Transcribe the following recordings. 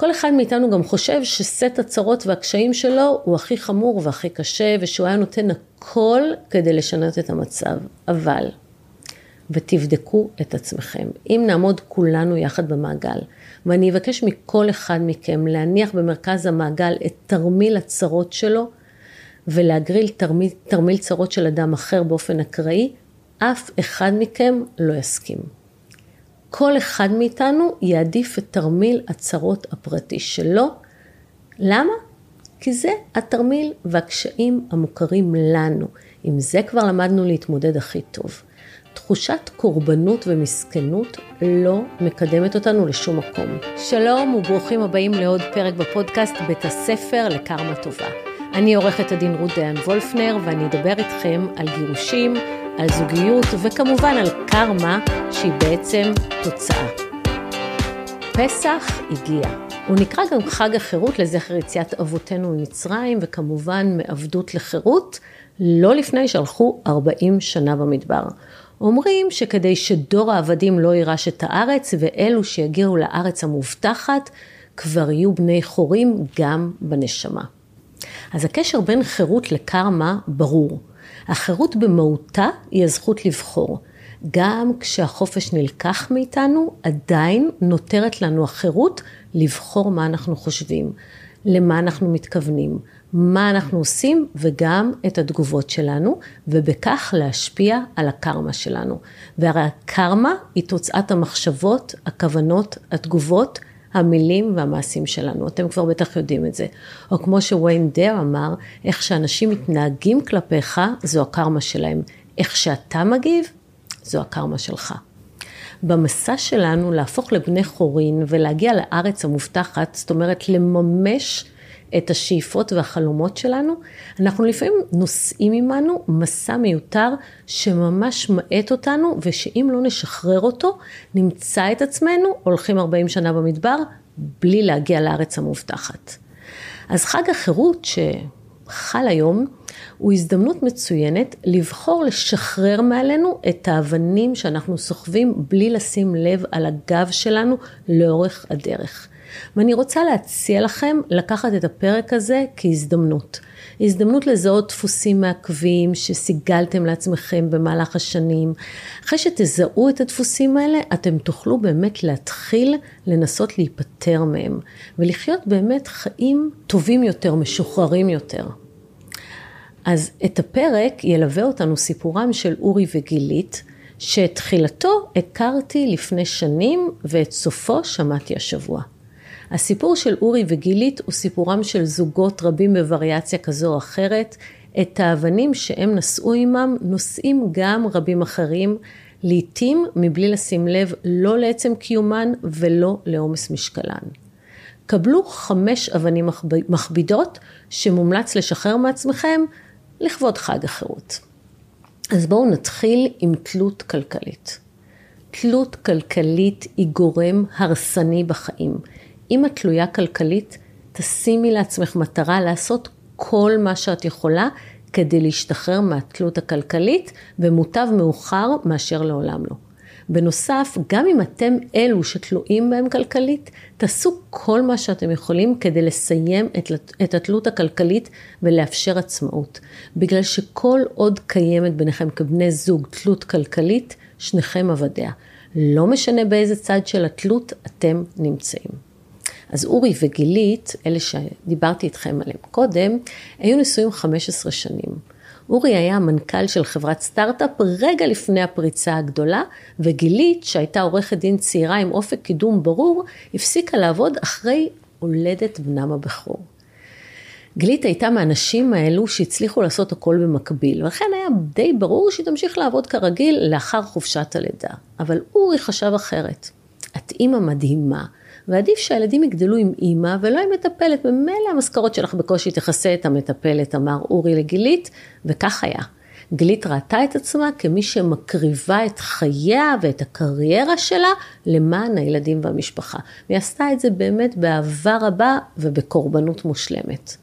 כל אחד מאיתנו גם חושב שסט הצרות והקשיים שלו הוא הכי חמור והכי קשה, ושהוא היה נותן הכל כדי לשנות את המצב. אבל, ותבדקו את עצמכם, אם נעמוד כולנו יחד במעגל, ואני אבקש מכל אחד מכם להניח במרכז המעגל את תרמיל הצרות שלו, ולהגריל תרמיל, תרמיל צרות של אדם אחר באופן אקראי, אף אחד מכם לא יסכים. כל אחד מאיתנו יעדיף את תרמיל הצרות הפרטי שלו. למה? כי זה התרמיל והקשיים המוכרים לנו. עם זה כבר למדנו להתמודד הכי טוב. תחושת קורבנות ומסכנות לא מקדמת אותנו לשום מקום. שלום וברוכים הבאים לעוד פרק בפודקאסט בית הספר לקרמה טובה. אני עורכת הדין רות דיין וולפנר ואני אדבר איתכם על גירושים, על זוגיות וכמובן על קרמה שהיא בעצם תוצאה. פסח הגיע. הוא נקרא גם חג החירות לזכר יציאת אבותינו ממצרים וכמובן מעבדות לחירות, לא לפני שהלכו 40 שנה במדבר. אומרים שכדי שדור העבדים לא יירש את הארץ ואלו שיגיעו לארץ המובטחת כבר יהיו בני חורים גם בנשמה. אז הקשר בין חירות לקרמה ברור. החירות במהותה היא הזכות לבחור. גם כשהחופש נלקח מאיתנו, עדיין נותרת לנו החירות לבחור מה אנחנו חושבים, למה אנחנו מתכוונים, מה אנחנו עושים וגם את התגובות שלנו, ובכך להשפיע על הקרמה שלנו. והרי הקרמה היא תוצאת המחשבות, הכוונות, התגובות, המילים והמעשים שלנו. אתם כבר בטח יודעים את זה. או כמו שוויין דר אמר, איך שאנשים מתנהגים כלפיך, זו הקרמה שלהם. איך שאתה מגיב, זו הקרמה שלך. במסע שלנו להפוך לבני חורין ולהגיע לארץ המובטחת, זאת אומרת לממש את השאיפות והחלומות שלנו, אנחנו לפעמים נושאים עמנו מסע מיותר שממש מאט אותנו, ושאם לא נשחרר אותו, נמצא את עצמנו הולכים 40 שנה במדבר, בלי להגיע לארץ המובטחת. אז חג החירות שחל היום, הוא הזדמנות מצוינת לבחור לשחרר מעלינו את האבנים שאנחנו סוחבים בלי לשים לב על הגב שלנו לאורך הדרך. ואני רוצה להציע לכם לקחת את הפרק הזה כהזדמנות. הזדמנות לזהות דפוסים מעכבים שסיגלתם לעצמכם במהלך השנים. אחרי שתזהו את הדפוסים האלה, אתם תוכלו באמת להתחיל לנסות להיפטר מהם, ולחיות באמת חיים טובים יותר, משוחררים יותר. אז את הפרק ילווה אותנו סיפורם של אורי וגילית, שאת תחילתו הכרתי לפני שנים ואת סופו שמעתי השבוע. הסיפור של אורי וגילית הוא סיפורם של זוגות רבים בווריאציה כזו או אחרת. את האבנים שהם נשאו עימם נושאים גם רבים אחרים, לעתים מבלי לשים לב לא לעצם קיומן ולא לעומס משקלן. קבלו חמש אבנים מכבידות שמומלץ לשחרר מעצמכם לכבוד חג החירות. אז בואו נתחיל עם תלות כלכלית. תלות כלכלית היא גורם הרסני בחיים. אם את תלויה כלכלית, תשימי לעצמך מטרה לעשות כל מה שאת יכולה כדי להשתחרר מהתלות הכלכלית, ומוטב מאוחר מאשר לעולם לא. בנוסף, גם אם אתם אלו שתלויים בהם כלכלית, תעשו כל מה שאתם יכולים כדי לסיים את, את התלות הכלכלית ולאפשר עצמאות. בגלל שכל עוד קיימת ביניכם כבני זוג תלות כלכלית, שניכם עבדיה. לא משנה באיזה צד של התלות אתם נמצאים. אז אורי וגילית, אלה שדיברתי איתכם עליהם קודם, היו נשואים 15 שנים. אורי היה המנכ"ל של חברת סטארט-אפ רגע לפני הפריצה הגדולה, וגילית, שהייתה עורכת דין צעירה עם אופק קידום ברור, הפסיקה לעבוד אחרי הולדת בנם הבכור. גלית הייתה מהאנשים האלו שהצליחו לעשות הכל במקביל, ולכן היה די ברור שהיא תמשיך לעבוד כרגיל לאחר חופשת הלידה. אבל אורי חשב אחרת. את אימא מדהימה, ועדיף שהילדים יגדלו עם אימא ולא עם מטפלת, ממילא המשכורת שלך בקושי תכסה את המטפלת, אמר אורי לגילית, וכך היה. גלית ראתה את עצמה כמי שמקריבה את חייה ואת הקריירה שלה למען הילדים והמשפחה. והיא עשתה את זה באמת באהבה רבה ובקורבנות מושלמת.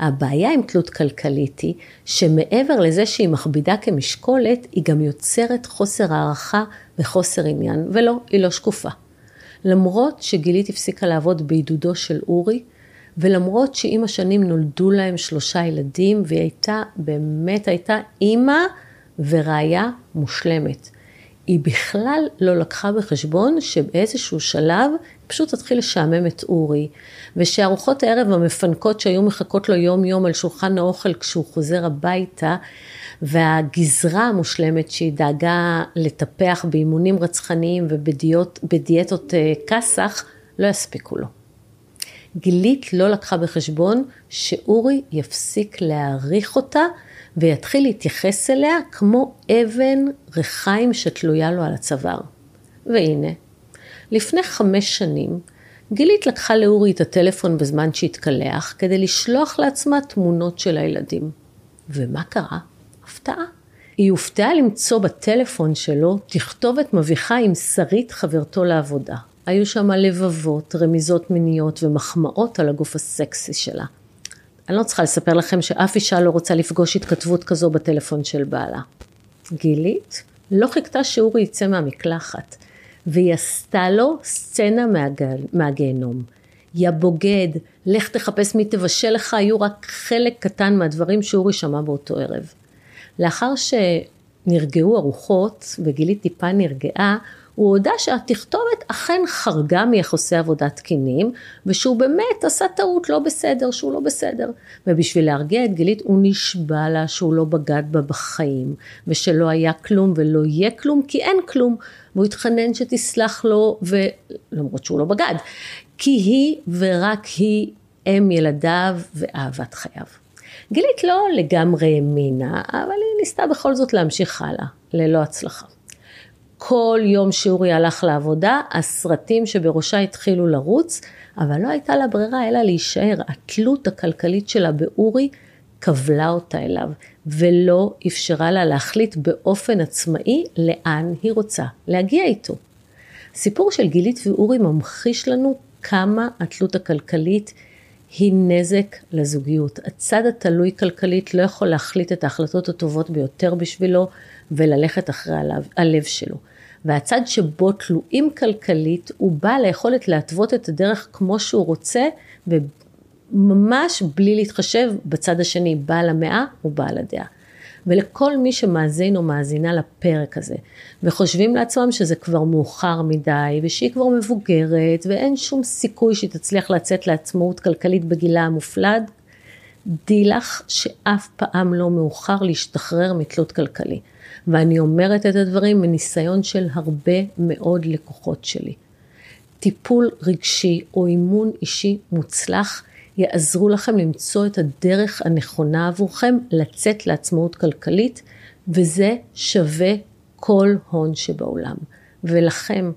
הבעיה עם תלות כלכלית היא שמעבר לזה שהיא מכבידה כמשקולת, היא גם יוצרת חוסר הערכה וחוסר עניין, ולא, היא לא שקופה. למרות שגילית הפסיקה לעבוד בעידודו של אורי, ולמרות שעם השנים נולדו להם שלושה ילדים, והיא הייתה, באמת הייתה אימא וראיה מושלמת. היא בכלל לא לקחה בחשבון שבאיזשהו שלב פשוט תתחיל לשעמם את אורי, ושארוחות הערב המפנקות שהיו מחכות לו יום יום על שולחן האוכל כשהוא חוזר הביתה, והגזרה המושלמת שהיא דאגה לטפח באימונים רצחניים ובדיאטות אה, כסח, לא יספיקו לו. גילית לא לקחה בחשבון שאורי יפסיק להעריך אותה ויתחיל להתייחס אליה כמו אבן ריחיים שתלויה לו על הצוואר. והנה, לפני חמש שנים, גילית לקחה לאורי את הטלפון בזמן שהתקלח כדי לשלוח לעצמה תמונות של הילדים. ומה קרה? הפתעה. היא הופתעה למצוא בטלפון שלו תכתובת מביכה עם שרית חברתו לעבודה. היו שם לבבות, רמיזות מיניות ומחמאות על הגוף הסקסי שלה. אני לא צריכה לספר לכם שאף אישה לא רוצה לפגוש התכתבות כזו בטלפון של בעלה. גילית לא חיכתה שאורי יצא מהמקלחת, והיא עשתה לו סצנה מהגיהנום. יא בוגד, לך תחפש מי תבשל לך, היו רק חלק קטן מהדברים שאורי שמע באותו ערב. לאחר שנרגעו הרוחות וגילית טיפה נרגעה, הוא הודה שהתכתובת אכן חרגה מיחסי עבודה תקינים, ושהוא באמת עשה טעות לא בסדר, שהוא לא בסדר. ובשביל להרגיע את גילית, הוא נשבע לה שהוא לא בגד בה בחיים, ושלא היה כלום ולא יהיה כלום, כי אין כלום. והוא התחנן שתסלח לו, ולמרות שהוא לא בגד, כי היא ורק היא אם ילדיו ואהבת חייו. גילית לא לגמרי האמינה, אבל היא ניסתה בכל זאת להמשיך הלאה, ללא הצלחה. כל יום שאורי הלך לעבודה, הסרטים שבראשה התחילו לרוץ, אבל לא הייתה לה ברירה אלא להישאר. התלות הכלכלית שלה באורי כבלה אותה אליו, ולא אפשרה לה להחליט באופן עצמאי לאן היא רוצה להגיע איתו. הסיפור של גילית ואורי ממחיש לנו כמה התלות הכלכלית היא נזק לזוגיות. הצד התלוי כלכלית לא יכול להחליט את ההחלטות הטובות ביותר בשבילו וללכת אחרי הלב, הלב שלו. והצד שבו תלויים כלכלית הוא בעל היכולת להתוות את הדרך כמו שהוא רוצה וממש בלי להתחשב בצד השני, בעל המאה ובעל הדעה. ולכל מי שמאזין או מאזינה לפרק הזה, וחושבים לעצמם שזה כבר מאוחר מדי, ושהיא כבר מבוגרת, ואין שום סיכוי שהיא תצליח לצאת לעצמאות כלכלית בגילה המופלד, די לך שאף פעם לא מאוחר להשתחרר מתלות כלכלי. ואני אומרת את הדברים מניסיון של הרבה מאוד לקוחות שלי. טיפול רגשי או אימון אישי מוצלח יעזרו לכם למצוא את הדרך הנכונה עבורכם לצאת לעצמאות כלכלית, וזה שווה כל הון שבעולם. ולכם,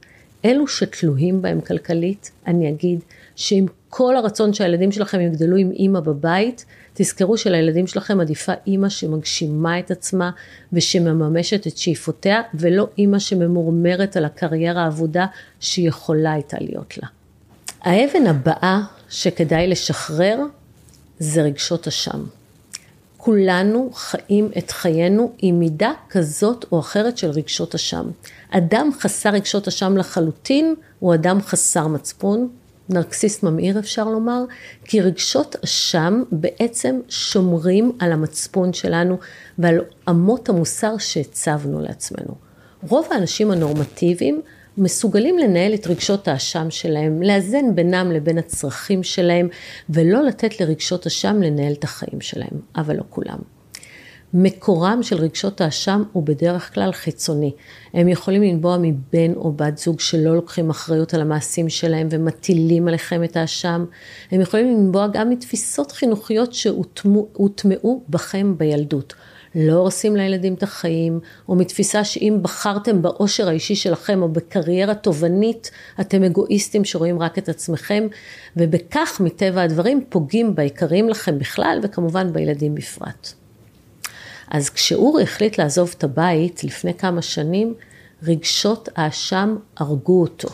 אלו שתלויים בהם כלכלית, אני אגיד שעם כל הרצון שהילדים שלכם יגדלו עם אימא בבית, תזכרו שלילדים שלכם עדיפה אימא שמגשימה את עצמה ושמממשת את שאיפותיה, ולא אימא שממורמרת על הקריירה האבודה שיכולה הייתה להיות לה. האבן הבאה שכדאי לשחרר זה רגשות אשם. כולנו חיים את חיינו עם מידה כזאת או אחרת של רגשות אשם. אדם חסר רגשות אשם לחלוטין הוא אדם חסר מצפון, נרקסיסט ממאיר אפשר לומר, כי רגשות אשם בעצם שומרים על המצפון שלנו ועל אמות המוסר שהצבנו לעצמנו. רוב האנשים הנורמטיביים מסוגלים לנהל את רגשות האשם שלהם, לאזן בינם לבין הצרכים שלהם, ולא לתת לרגשות אשם לנהל את החיים שלהם, אבל לא כולם. מקורם של רגשות האשם הוא בדרך כלל חיצוני. הם יכולים לנבוע מבן או בת זוג שלא לוקחים אחריות על המעשים שלהם ומטילים עליכם את האשם. הם יכולים לנבוע גם מתפיסות חינוכיות שהוטמעו בכם בילדות. לא הורסים לילדים את החיים, או מתפיסה שאם בחרתם באושר האישי שלכם או בקריירה תובענית, אתם אגואיסטים שרואים רק את עצמכם, ובכך מטבע הדברים פוגעים בעיקרים לכם בכלל וכמובן בילדים בפרט. אז כשאורי החליט לעזוב את הבית לפני כמה שנים, רגשות האשם הרגו אותו.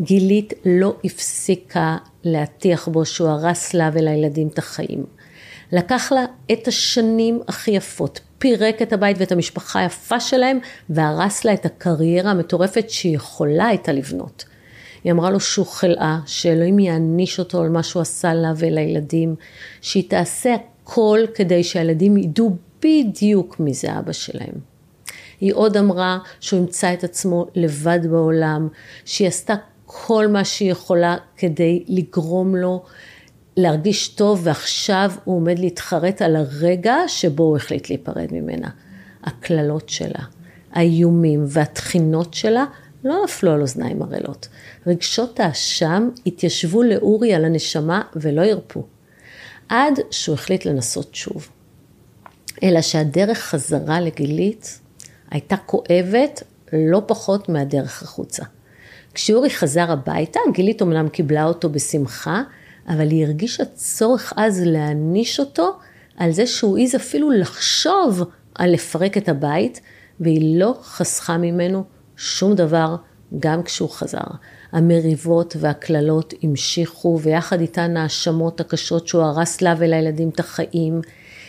גילית לא הפסיקה להטיח בו שהוא הרס לה ולילדים את החיים. לקח לה את השנים הכי יפות, פירק את הבית ואת המשפחה היפה שלהם והרס לה את הקריירה המטורפת שהיא יכולה הייתה לבנות. היא אמרה לו שהוא חלאה, שאלוהים יעניש אותו על מה שהוא עשה לה ולילדים, שהיא תעשה הכל כדי שהילדים ידעו בדיוק מי זה אבא שלהם. היא עוד אמרה שהוא ימצא את עצמו לבד בעולם, שהיא עשתה כל מה שהיא יכולה כדי לגרום לו להרגיש טוב, ועכשיו הוא עומד להתחרט על הרגע שבו הוא החליט להיפרד ממנה. הקללות שלה, האיומים והתחינות שלה לא נפלו על אוזניים ערלות. רגשות האשם התיישבו לאורי על הנשמה ולא הרפו. עד שהוא החליט לנסות שוב. אלא שהדרך חזרה לגילית הייתה כואבת לא פחות מהדרך החוצה. כשאורי חזר הביתה, גילית אמנם קיבלה אותו בשמחה, אבל היא הרגישה צורך אז להעניש אותו על זה שהוא העז אפילו לחשוב על לפרק את הבית, והיא לא חסכה ממנו שום דבר, גם כשהוא חזר. המריבות והקללות המשיכו, ויחד איתן ההאשמות הקשות שהוא הרס לה ולילדים את החיים.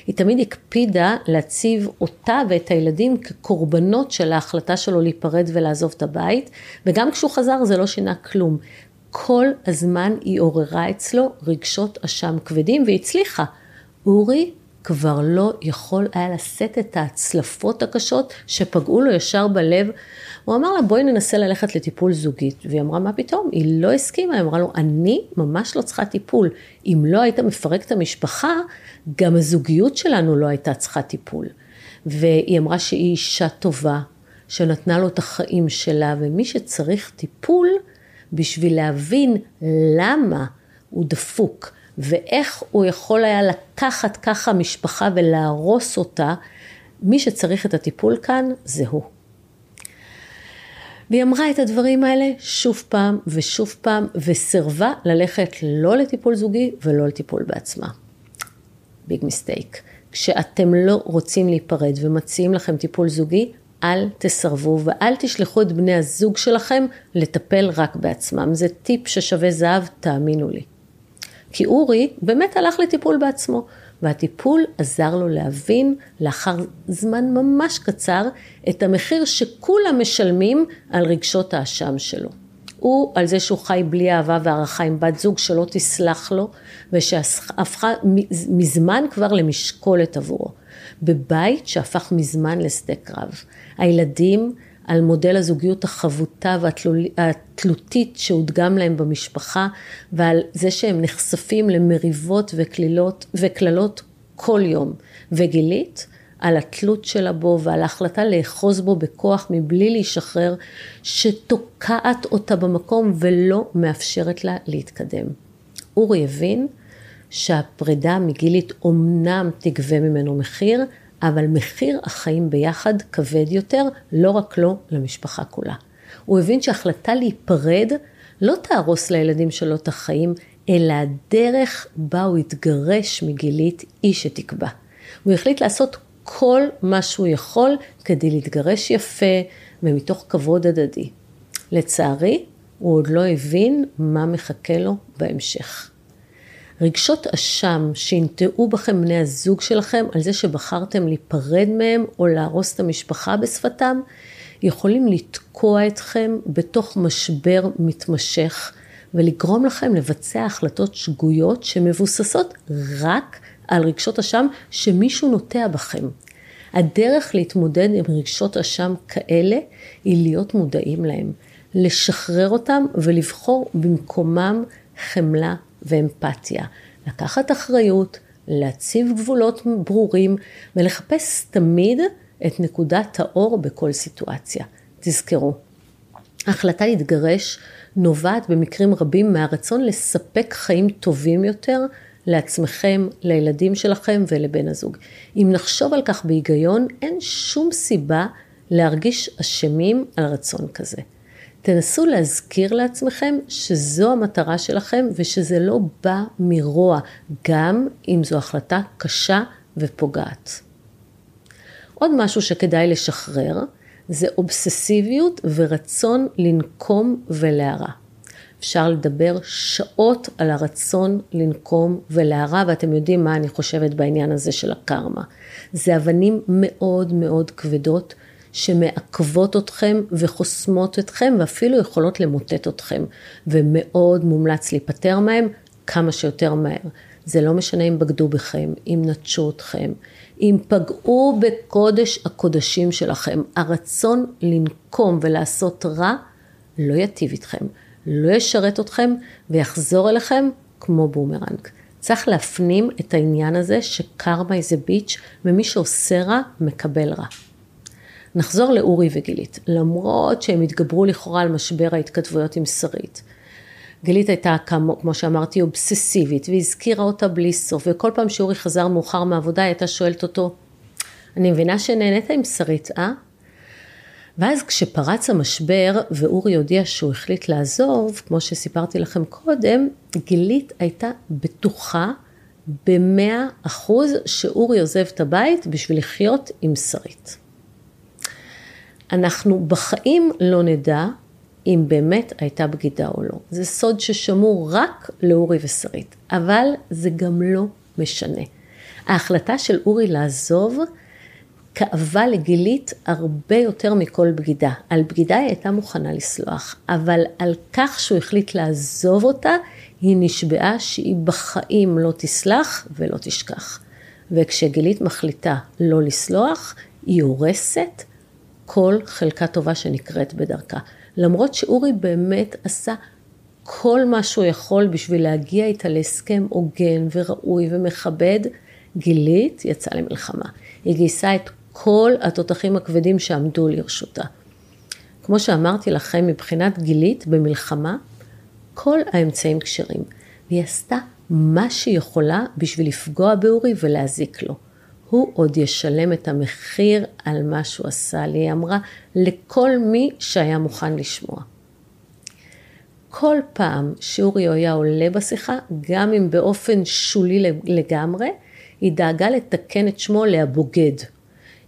היא תמיד הקפידה להציב אותה ואת הילדים כקורבנות של ההחלטה שלו להיפרד ולעזוב את הבית, וגם כשהוא חזר זה לא שינה כלום. כל הזמן היא עוררה אצלו רגשות אשם כבדים והצליחה. אורי כבר לא יכול היה לשאת את ההצלפות הקשות שפגעו לו ישר בלב. הוא אמר לה, בואי ננסה ללכת לטיפול זוגית. והיא אמרה, מה פתאום? היא לא הסכימה, היא אמרה לו, אני ממש לא צריכה טיפול. אם לא היית מפרק את המשפחה, גם הזוגיות שלנו לא הייתה צריכה טיפול. והיא אמרה שהיא אישה טובה, שנתנה לו את החיים שלה, ומי שצריך טיפול, בשביל להבין למה הוא דפוק, ואיך הוא יכול היה לקחת ככה משפחה ולהרוס אותה, מי שצריך את הטיפול כאן זה הוא. והיא אמרה את הדברים האלה שוב פעם ושוב פעם, וסירבה ללכת לא לטיפול זוגי ולא לטיפול בעצמה. ביג מיסטייק. כשאתם לא רוצים להיפרד ומציעים לכם טיפול זוגי, אל תסרבו ואל תשלחו את בני הזוג שלכם לטפל רק בעצמם. זה טיפ ששווה זהב, תאמינו לי. כי אורי באמת הלך לטיפול בעצמו, והטיפול עזר לו להבין לאחר זמן ממש קצר את המחיר שכולם משלמים על רגשות האשם שלו. הוא על זה שהוא חי בלי אהבה והערכה עם בת זוג שלא תסלח לו, ושהפכה מזמן כבר למשקולת עבורו. בבית שהפך מזמן לשדה קרב. הילדים על מודל הזוגיות החבוטה והתלותית שהודגם להם במשפחה ועל זה שהם נחשפים למריבות וקלילות, וקללות כל יום. וגילית על התלות שלה בו ועל ההחלטה לאחוז בו בכוח מבלי להישחרר, שתוקעת אותה במקום ולא מאפשרת לה להתקדם. אורי הבין שהפרידה מגילית אומנם תגבה ממנו מחיר, אבל מחיר החיים ביחד כבד יותר, לא רק לו, למשפחה כולה. הוא הבין שהחלטה להיפרד לא תהרוס לילדים שלו את החיים, אלא הדרך בה הוא התגרש מגילית היא שתקבע. הוא החליט לעשות כל מה שהוא יכול כדי להתגרש יפה ומתוך כבוד הדדי. לצערי, הוא עוד לא הבין מה מחכה לו בהמשך. רגשות אשם שינטעו בכם בני הזוג שלכם על זה שבחרתם להיפרד מהם או להרוס את המשפחה בשפתם, יכולים לתקוע אתכם בתוך משבר מתמשך ולגרום לכם לבצע החלטות שגויות שמבוססות רק על רגשות אשם שמישהו נוטע בכם. הדרך להתמודד עם רגשות אשם כאלה היא להיות מודעים להם, לשחרר אותם ולבחור במקומם חמלה ואמפתיה. לקחת אחריות, להציב גבולות ברורים ולחפש תמיד את נקודת האור בכל סיטואציה. תזכרו, ההחלטה להתגרש נובעת במקרים רבים מהרצון לספק חיים טובים יותר לעצמכם, לילדים שלכם ולבן הזוג. אם נחשוב על כך בהיגיון, אין שום סיבה להרגיש אשמים על רצון כזה. תנסו להזכיר לעצמכם שזו המטרה שלכם ושזה לא בא מרוע, גם אם זו החלטה קשה ופוגעת. עוד משהו שכדאי לשחרר זה אובססיביות ורצון לנקום ולהרע. אפשר לדבר שעות על הרצון לנקום ולהרע, ואתם יודעים מה אני חושבת בעניין הזה של הקרמה. זה אבנים מאוד מאוד כבדות שמעכבות אתכם וחוסמות אתכם ואפילו יכולות למוטט אתכם, ומאוד מומלץ להיפטר מהם כמה שיותר מהר. זה לא משנה אם בגדו בכם, אם נטשו אתכם, אם פגעו בקודש הקודשים שלכם. הרצון לנקום ולעשות רע לא יטיב איתכם, לא ישרת אתכם ויחזור אליכם כמו בומרנג. צריך להפנים את העניין הזה ש-karma is a bitch ומי שעושה רע מקבל רע. נחזור לאורי וגילית, למרות שהם התגברו לכאורה על משבר ההתכתבויות עם שרית. גלית הייתה, כמו, כמו שאמרתי, אובססיבית, והזכירה אותה בלי סוף, וכל פעם שאורי חזר מאוחר מהעבודה, היא הייתה שואלת אותו, אני מבינה שנהנית עם שרית, אה? ואז כשפרץ המשבר ואורי הודיע שהוא החליט לעזוב, כמו שסיפרתי לכם קודם, גילית הייתה בטוחה במאה אחוז שאורי עוזב את הבית בשביל לחיות עם שרית. אנחנו בחיים לא נדע אם באמת הייתה בגידה או לא. זה סוד ששמור רק לאורי ושרית, אבל זה גם לא משנה. ההחלטה של אורי לעזוב כאבה לגילית הרבה יותר מכל בגידה. על בגידה היא הייתה מוכנה לסלוח, אבל על כך שהוא החליט לעזוב אותה, היא נשבעה שהיא בחיים לא תסלח ולא תשכח. וכשגילית מחליטה לא לסלוח, היא הורסת כל חלקה טובה שנקראת בדרכה. למרות שאורי באמת עשה כל מה שהוא יכול בשביל להגיע איתה להסכם הוגן וראוי ומכבד, גילית יצאה למלחמה. היא גייסה את כל התותחים הכבדים שעמדו לרשותה. כמו שאמרתי לכם, מבחינת גילית במלחמה, כל האמצעים כשרים. והיא עשתה מה שהיא יכולה בשביל לפגוע באורי ולהזיק לו. הוא עוד ישלם את המחיר על מה שהוא עשה לי, היא אמרה לכל מי שהיה מוכן לשמוע. כל פעם שאורי היה עולה בשיחה, גם אם באופן שולי לגמרי, היא דאגה לתקן את שמו להבוגד.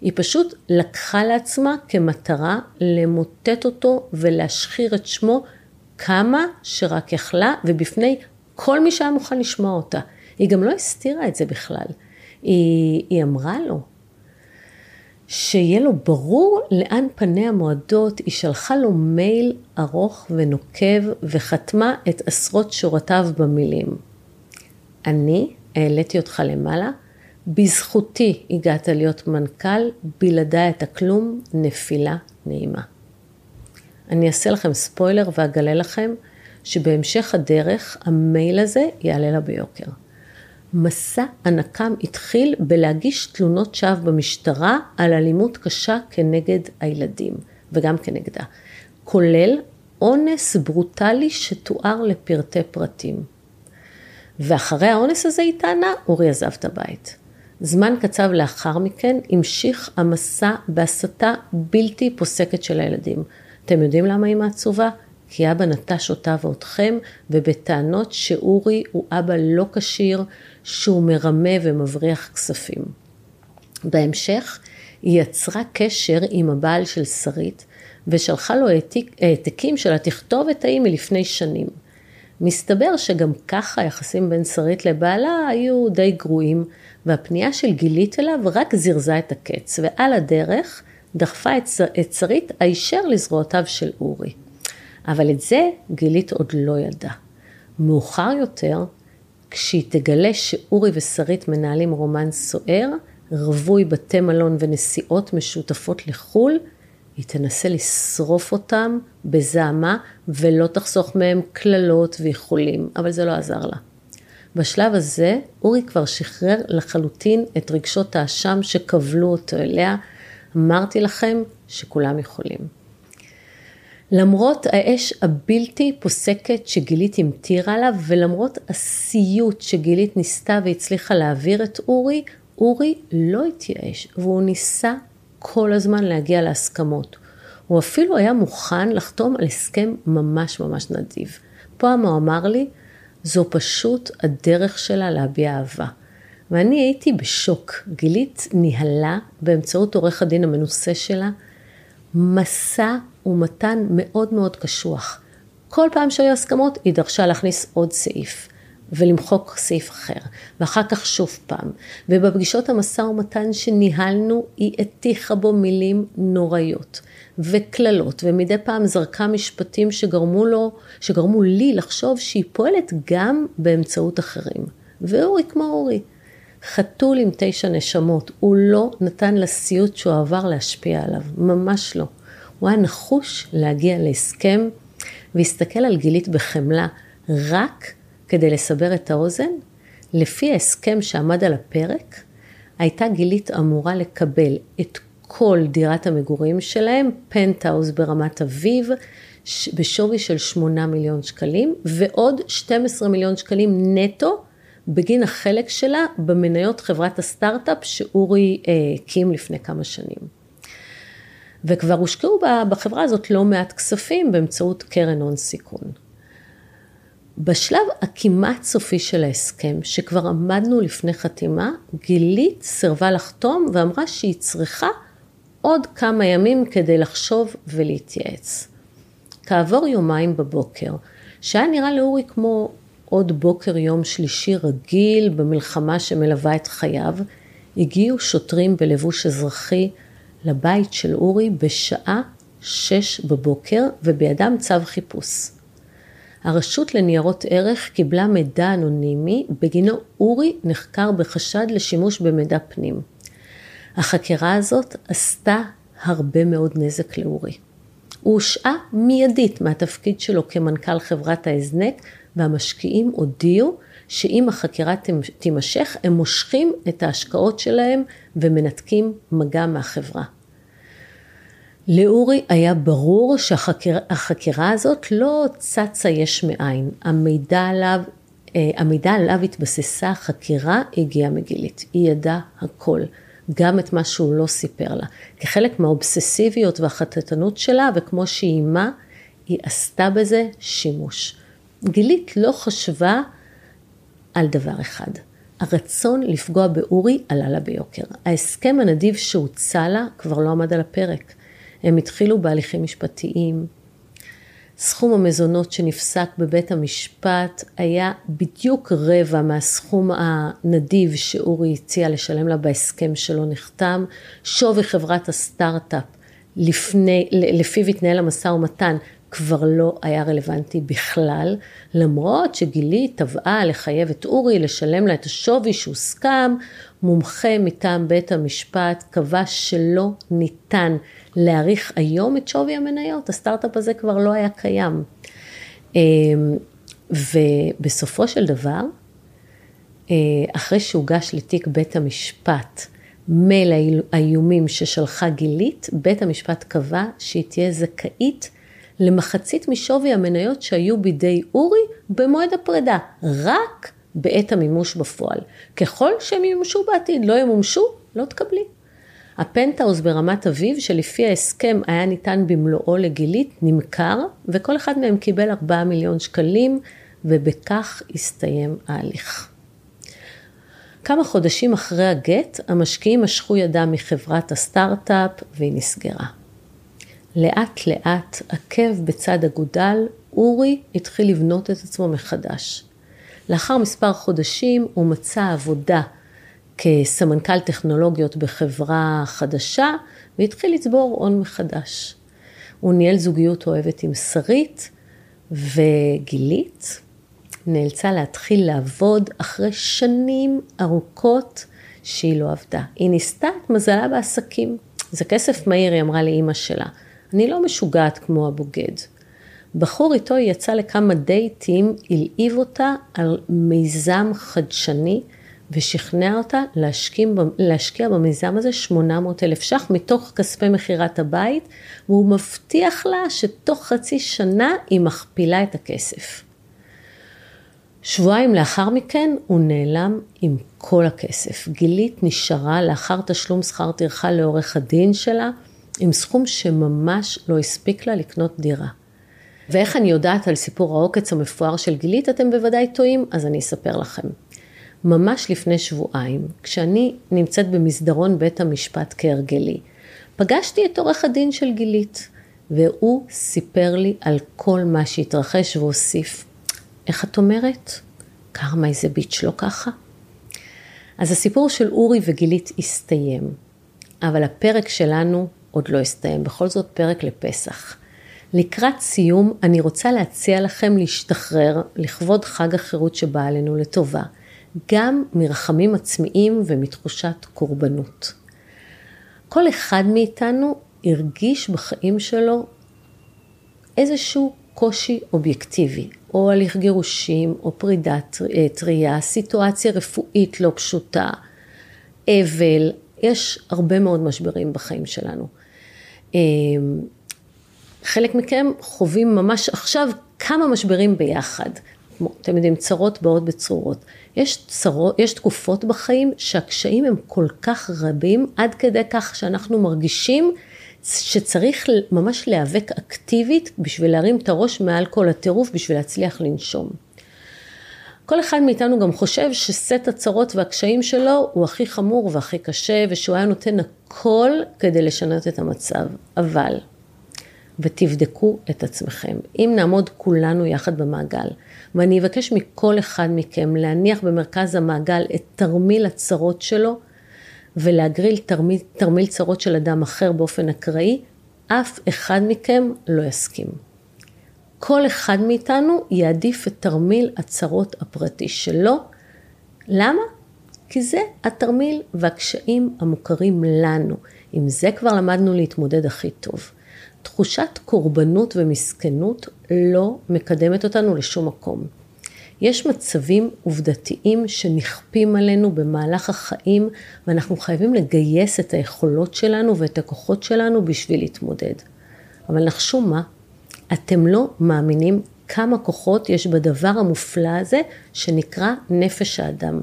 היא פשוט לקחה לעצמה כמטרה למוטט אותו ולהשחיר את שמו כמה שרק יכלה, ובפני כל מי שהיה מוכן לשמוע אותה. היא גם לא הסתירה את זה בכלל. היא, היא אמרה לו שיהיה לו ברור לאן פניה מועדות, היא שלחה לו מייל ארוך ונוקב וחתמה את עשרות שורותיו במילים. אני העליתי אותך למעלה, בזכותי הגעת להיות מנכ"ל, בלעדיי אתה כלום, נפילה נעימה. אני אעשה לכם ספוילר ואגלה לכם שבהמשך הדרך המייל הזה יעלה לה ביוקר. מסע הנקם התחיל בלהגיש תלונות שווא במשטרה על אלימות קשה כנגד הילדים וגם כנגדה, כולל אונס ברוטלי שתואר לפרטי פרטים. ואחרי האונס הזה היא טענה, אורי עזב את הבית. זמן קצב לאחר מכן המשיך המסע בהסתה בלתי פוסקת של הילדים. אתם יודעים למה היא מעצובה? כי אבא נטש אותה ואותכם, ובטענות שאורי הוא אבא לא כשיר, שהוא מרמה ומבריח כספים. בהמשך, היא יצרה קשר עם הבעל של שרית, ושלחה לו העתקים של התכתובת ההיא מלפני שנים. מסתבר שגם ככה היחסים בין שרית לבעלה היו די גרועים, והפנייה של גילית אליו רק זירזה את הקץ, ועל הדרך דחפה את שרית הישר לזרועותיו של אורי. אבל את זה גילית עוד לא ידעה. מאוחר יותר, כשהיא תגלה שאורי ושרית מנהלים רומן סוער, רווי בתי מלון ונסיעות משותפות לחו"ל, היא תנסה לשרוף אותם בזעמה ולא תחסוך מהם קללות ואיחולים, אבל זה לא עזר לה. בשלב הזה אורי כבר שחרר לחלוטין את רגשות האשם שכבלו אותו אליה. אמרתי לכם שכולם יכולים. למרות האש הבלתי פוסקת שגילית המטירה עליו, ולמרות הסיוט שגילית ניסתה והצליחה להעביר את אורי, אורי לא התייאש, והוא ניסה כל הזמן להגיע להסכמות. הוא אפילו היה מוכן לחתום על הסכם ממש ממש נדיב. פעם הוא אמר לי, זו פשוט הדרך שלה להביע אהבה. ואני הייתי בשוק. גילית ניהלה באמצעות עורך הדין המנוסה שלה מסע ומתן מאוד מאוד קשוח. כל פעם שהיו הסכמות, היא דרשה להכניס עוד סעיף. ולמחוק סעיף אחר, ואחר כך שוב פעם. ובפגישות המשא ומתן שניהלנו, היא הטיחה בו מילים נוראיות וקללות, ומדי פעם זרקה משפטים שגרמו לו, שגרמו לי לחשוב שהיא פועלת גם באמצעות אחרים. ואורי כמו אורי. חתול עם תשע נשמות, הוא לא נתן לסיוט שהוא עבר להשפיע עליו, ממש לא. הוא היה נחוש להגיע להסכם והסתכל על גילית בחמלה, רק כדי לסבר את האוזן, לפי ההסכם שעמד על הפרק, הייתה גילית אמורה לקבל את כל דירת המגורים שלהם, פנטהאוז ברמת אביב, בשווי של 8 מיליון שקלים, ועוד 12 מיליון שקלים נטו בגין החלק שלה במניות חברת הסטארט-אפ שאורי אה, הקים לפני כמה שנים. וכבר הושקעו בחברה הזאת לא מעט כספים באמצעות קרן הון סיכון. בשלב הכמעט סופי של ההסכם, שכבר עמדנו לפני חתימה, גילית סירבה לחתום ואמרה שהיא צריכה עוד כמה ימים כדי לחשוב ולהתייעץ. כעבור יומיים בבוקר, שהיה נראה לאורי כמו עוד בוקר יום שלישי רגיל במלחמה שמלווה את חייו, הגיעו שוטרים בלבוש אזרחי לבית של אורי בשעה שש בבוקר ובידם צו חיפוש. הרשות לניירות ערך קיבלה מידע אנונימי, בגינו אורי נחקר בחשד לשימוש במידע פנים. החקירה הזאת עשתה הרבה מאוד נזק לאורי. הוא הושעה מיידית מהתפקיד שלו כמנכ"ל חברת ההזנק, והמשקיעים הודיעו שאם החקירה תימשך, הם מושכים את ההשקעות שלהם ומנתקים מגע מהחברה. לאורי היה ברור שהחקירה הזאת לא צצה יש מאין. המידע עליו, אה, המידע עליו התבססה החקירה הגיע מגילית. היא ידעה הכל, גם את מה שהוא לא סיפר לה. כחלק מהאובססיביות והחטטנות שלה, וכמו שהיא אימה, היא עשתה בזה שימוש. גילית לא חשבה על דבר אחד. הרצון לפגוע באורי עלה לה ביוקר. ההסכם הנדיב שהוצע לה כבר לא עמד על הפרק. הם התחילו בהליכים משפטיים. סכום המזונות שנפסק בבית המשפט היה בדיוק רבע מהסכום הנדיב שאורי הציע לשלם לה בהסכם שלא נחתם. שווי חברת הסטארט-אפ לפני, לפיו התנהל המשא ומתן כבר לא היה רלוונטי בכלל, למרות שגילי תבעה לחייב את אורי לשלם לה את השווי שהוסכם, מומחה מטעם בית המשפט קבע שלא ניתן להעריך היום את שווי המניות, הסטארט-אפ הזה כבר לא היה קיים. אמ, ובסופו של דבר, אה, אחרי שהוגש לתיק בית המשפט מייל האיומים ששלחה גילית, בית המשפט קבע שהיא תהיה זכאית למחצית משווי המניות שהיו בידי אורי במועד הפרידה, רק בעת המימוש בפועל. ככל שהם ימומשו בעתיד, לא ימומשו, לא תקבלי. הפנטהאוז ברמת אביב, שלפי ההסכם היה ניתן במלואו לגילית, נמכר, וכל אחד מהם קיבל 4 מיליון שקלים, ובכך הסתיים ההליך. כמה חודשים אחרי הגט, המשקיעים משכו ידם מחברת הסטארט-אפ והיא נסגרה. לאט לאט, עקב בצד אגודל, אורי התחיל לבנות את עצמו מחדש. לאחר מספר חודשים הוא מצא עבודה כסמנכ"ל טכנולוגיות בחברה חדשה והתחיל לצבור הון מחדש. הוא ניהל זוגיות אוהבת עם שרית וגילית נאלצה להתחיל לעבוד אחרי שנים ארוכות שהיא לא עבדה. היא ניסתה את מזלה בעסקים. זה כסף מהיר, היא אמרה לאימא שלה. אני לא משוגעת כמו הבוגד. בחור איתו יצאה לכמה דייטים, הלהיב אותה על מיזם חדשני ושכנע אותה להשקיע, להשקיע במיזם הזה 800 אלף ש"ח מתוך כספי מכירת הבית, והוא מבטיח לה שתוך חצי שנה היא מכפילה את הכסף. שבועיים לאחר מכן הוא נעלם עם כל הכסף. גילית נשארה לאחר תשלום שכר טרחה לעורך הדין שלה, עם סכום שממש לא הספיק לה לקנות דירה. ואיך אני יודעת על סיפור העוקץ המפואר של גילית, אתם בוודאי טועים, אז אני אספר לכם. ממש לפני שבועיים, כשאני נמצאת במסדרון בית המשפט כהרגלי, פגשתי את עורך הדין של גילית, והוא סיפר לי על כל מה שהתרחש והוסיף. איך את אומרת? קרמה איזה ביץ' לא ככה? אז הסיפור של אורי וגילית הסתיים, אבל הפרק שלנו עוד לא הסתיים, בכל זאת פרק לפסח. לקראת סיום, אני רוצה להציע לכם להשתחרר לכבוד חג החירות שבא עלינו לטובה, גם מרחמים עצמיים ומתחושת קורבנות. כל אחד מאיתנו הרגיש בחיים שלו איזשהו קושי אובייקטיבי, או הליך גירושים, או פרידת טריה, סיטואציה רפואית לא פשוטה, אבל, יש הרבה מאוד משברים בחיים שלנו. אמ, חלק מכם חווים ממש עכשיו כמה משברים ביחד. אתם יודעים, צרות באות בצרורות. יש, צרות, יש תקופות בחיים שהקשיים הם כל כך רבים, עד כדי כך שאנחנו מרגישים שצריך ממש להיאבק אקטיבית בשביל להרים את הראש מעל כל הטירוף, בשביל להצליח לנשום. כל אחד מאיתנו גם חושב שסט הצרות והקשיים שלו הוא הכי חמור והכי קשה, ושהוא היה נותן הכל כדי לשנות את המצב. אבל, ותבדקו את עצמכם, אם נעמוד כולנו יחד במעגל, ואני אבקש מכל אחד מכם להניח במרכז המעגל את תרמיל הצרות שלו, ולהגריל תרמיל, תרמיל צרות של אדם אחר באופן אקראי, אף אחד מכם לא יסכים. כל אחד מאיתנו יעדיף את תרמיל הצרות הפרטי שלו. למה? כי זה התרמיל והקשיים המוכרים לנו. עם זה כבר למדנו להתמודד הכי טוב. תחושת קורבנות ומסכנות לא מקדמת אותנו לשום מקום. יש מצבים עובדתיים שנכפים עלינו במהלך החיים ואנחנו חייבים לגייס את היכולות שלנו ואת הכוחות שלנו בשביל להתמודד. אבל נחשו מה? אתם לא מאמינים כמה כוחות יש בדבר המופלא הזה שנקרא נפש האדם.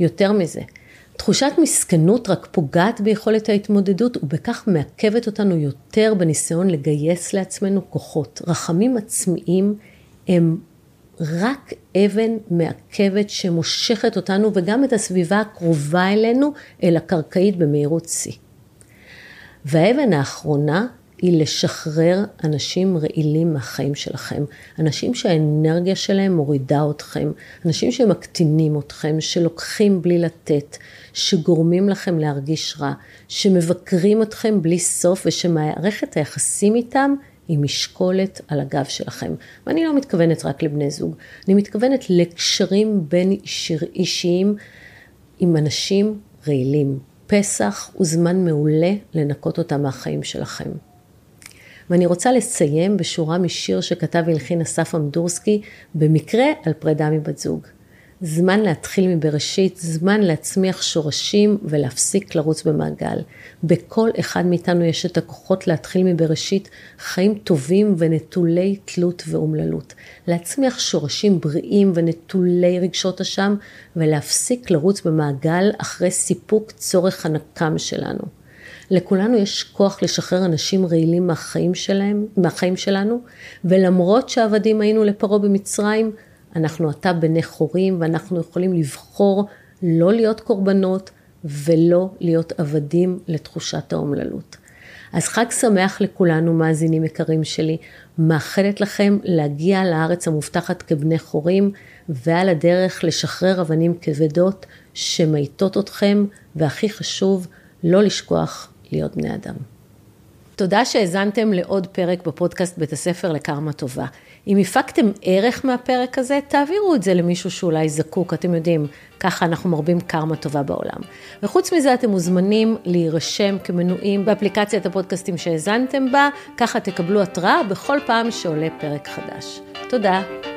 יותר מזה, תחושת מסכנות רק פוגעת ביכולת ההתמודדות ובכך מעכבת אותנו יותר בניסיון לגייס לעצמנו כוחות. רחמים עצמיים הם רק אבן מעכבת שמושכת אותנו וגם את הסביבה הקרובה אלינו אל הקרקעית במהירות שיא. והאבן האחרונה היא לשחרר אנשים רעילים מהחיים שלכם, אנשים שהאנרגיה שלהם מורידה אתכם, אנשים שמקטינים אתכם, שלוקחים בלי לתת, שגורמים לכם להרגיש רע, שמבקרים אתכם בלי סוף ושמערכת היחסים איתם היא משקולת על הגב שלכם. ואני לא מתכוונת רק לבני זוג, אני מתכוונת לקשרים בין אישיים עם אנשים רעילים. פסח הוא זמן מעולה לנקות אותם מהחיים שלכם. ואני רוצה לסיים בשורה משיר שכתב והלחין אסף אמדורסקי, במקרה על פרידה מבת זוג. זמן להתחיל מבראשית, זמן להצמיח שורשים ולהפסיק לרוץ במעגל. בכל אחד מאיתנו יש את הכוחות להתחיל מבראשית חיים טובים ונטולי תלות ואומללות. להצמיח שורשים בריאים ונטולי רגשות אשם ולהפסיק לרוץ במעגל אחרי סיפוק צורך הנקם שלנו. לכולנו יש כוח לשחרר אנשים רעילים מהחיים שלהם, מהחיים שלנו, ולמרות שעבדים היינו לפרעה במצרים, אנחנו עתה בני חורים ואנחנו יכולים לבחור לא להיות קורבנות ולא להיות עבדים לתחושת האומללות. אז חג שמח לכולנו, מאזינים יקרים שלי. מאחלת לכם להגיע לארץ המובטחת כבני חורים, ועל הדרך לשחרר אבנים כבדות שמאיטות אתכם, והכי חשוב, לא לשכוח להיות בני אדם. תודה שהאזנתם לעוד פרק בפודקאסט בית הספר לקרמה טובה. אם הפקתם ערך מהפרק הזה, תעבירו את זה למישהו שאולי זקוק, אתם יודעים, ככה אנחנו מרבים קרמה טובה בעולם. וחוץ מזה, אתם מוזמנים להירשם כמנויים באפליקציית הפודקאסטים שהאזנתם בה, ככה תקבלו התראה בכל פעם שעולה פרק חדש. תודה.